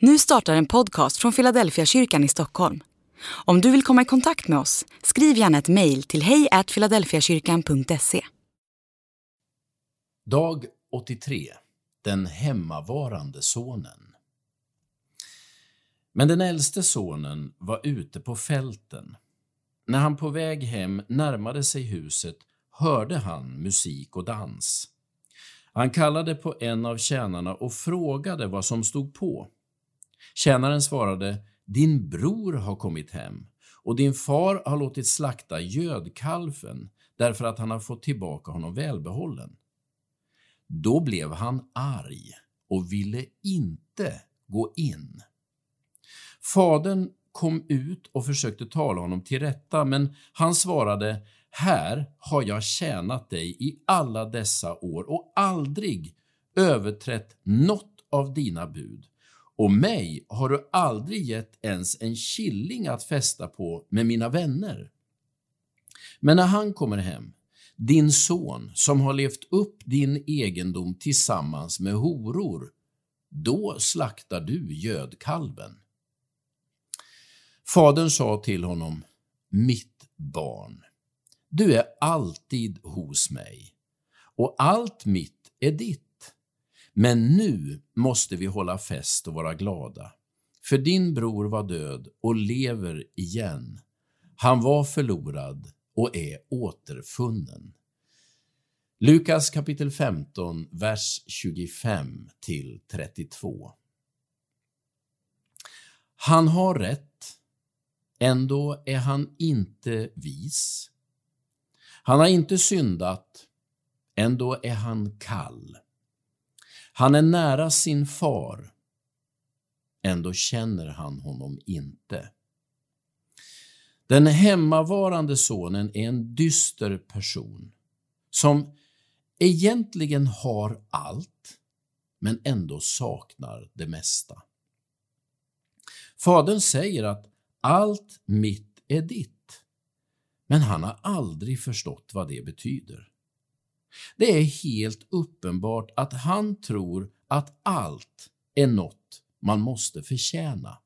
Nu startar en podcast från Philadelphia kyrkan i Stockholm. Om du vill komma i kontakt med oss, skriv gärna ett mejl till hejfiladelfiakyrkan.se. Dag 83. Den hemmavarande sonen. Men den äldste sonen var ute på fälten. När han på väg hem närmade sig huset hörde han musik och dans. Han kallade på en av tjänarna och frågade vad som stod på. Tjänaren svarade, din bror har kommit hem och din far har låtit slakta gödkalven därför att han har fått tillbaka honom välbehållen. Då blev han arg och ville inte gå in. Fadern kom ut och försökte tala honom till rätta, men han svarade, här har jag tjänat dig i alla dessa år och aldrig överträtt något av dina bud. Och mig har du aldrig gett ens en killing att fästa på med mina vänner. Men när han kommer hem, din son som har levt upp din egendom tillsammans med horor, då slaktar du gödkalven. Fadern sa till honom, mitt barn, du är alltid hos mig och allt mitt är ditt. Men nu måste vi hålla fest och vara glada. För din bror var död och lever igen. Han var förlorad och är återfunnen. Lukas kapitel 15, vers 25 till 32. Han har rätt, ändå är han inte vis. Han har inte syndat, ändå är han kall. Han är nära sin far, ändå känner han honom inte. Den hemmavarande sonen är en dyster person som egentligen har allt, men ändå saknar det mesta. Fadern säger att allt mitt är ditt, men han har aldrig förstått vad det betyder. Det är helt uppenbart att han tror att allt är något man måste förtjäna.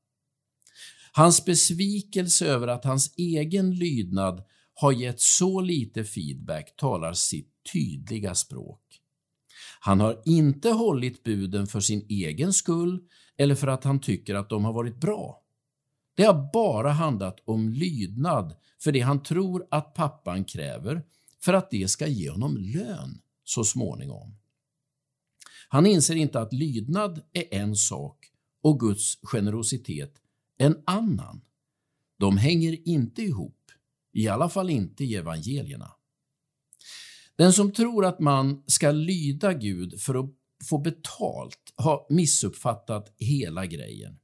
Hans besvikelse över att hans egen lydnad har gett så lite feedback talar sitt tydliga språk. Han har inte hållit buden för sin egen skull eller för att han tycker att de har varit bra. Det har bara handlat om lydnad för det han tror att pappan kräver för att det ska ge honom lön så småningom. Han inser inte att lydnad är en sak och Guds generositet en annan. De hänger inte ihop, i alla fall inte i evangelierna. Den som tror att man ska lyda Gud för att få betalt har missuppfattat hela grejen.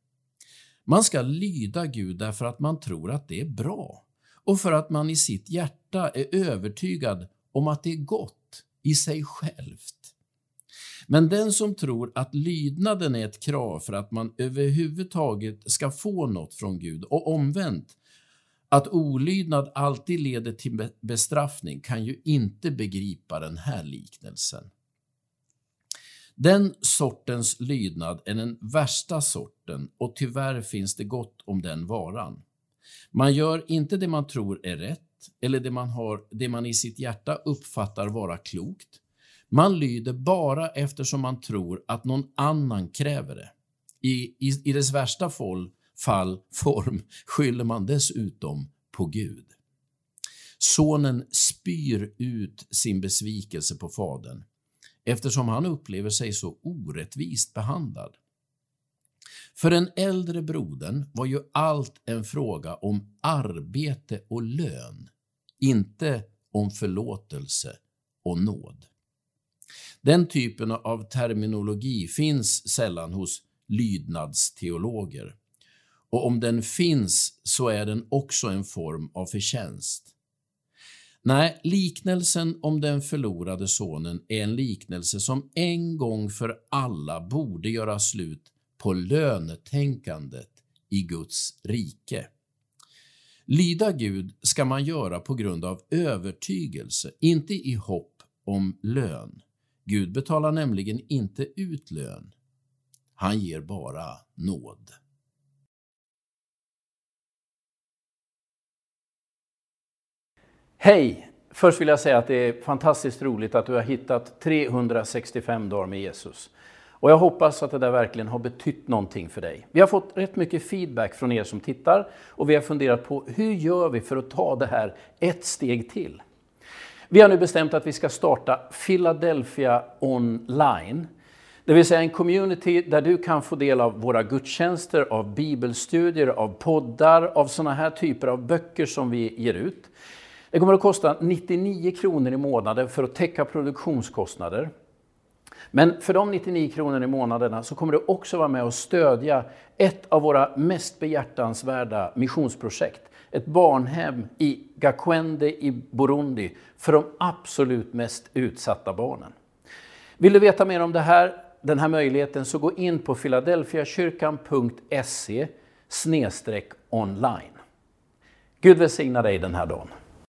Man ska lyda Gud därför att man tror att det är bra och för att man i sitt hjärta är övertygad om att det är gott i sig självt. Men den som tror att lydnaden är ett krav för att man överhuvudtaget ska få något från Gud och omvänt, att olydnad alltid leder till bestraffning kan ju inte begripa den här liknelsen. Den sortens lydnad är den värsta sorten och tyvärr finns det gott om den varan. Man gör inte det man tror är rätt eller det man, har, det man i sitt hjärta uppfattar vara klokt. Man lyder bara eftersom man tror att någon annan kräver det. I, i, i dess värsta fall, fall, form skyller man dessutom på Gud. Sonen spyr ut sin besvikelse på fadern eftersom han upplever sig så orättvist behandlad. För den äldre brodern var ju allt en fråga om arbete och lön, inte om förlåtelse och nåd. Den typen av terminologi finns sällan hos lydnadsteologer. Och om den finns så är den också en form av förtjänst. Nej, liknelsen om den förlorade sonen är en liknelse som en gång för alla borde göra slut på lönetänkandet i Guds rike. Lyda Gud ska man göra på grund av övertygelse, inte i hopp om lön. Gud betalar nämligen inte ut lön. Han ger bara nåd. Hej! Först vill jag säga att det är fantastiskt roligt att du har hittat 365 dagar med Jesus. Och jag hoppas att det där verkligen har betytt någonting för dig. Vi har fått rätt mycket feedback från er som tittar och vi har funderat på hur gör vi för att ta det här ett steg till? Vi har nu bestämt att vi ska starta Philadelphia online. Det vill säga en community där du kan få del av våra gudstjänster, av bibelstudier, av poddar, av sådana här typer av böcker som vi ger ut. Det kommer att kosta 99 kronor i månaden för att täcka produktionskostnader. Men för de 99 kronor i månaderna så kommer du också vara med och stödja ett av våra mest behjärtansvärda missionsprojekt. Ett barnhem i Gakwende i Burundi för de absolut mest utsatta barnen. Vill du veta mer om det här, den här möjligheten så gå in på filadelfiakyrkan.se online. Gud välsigna dig den här dagen.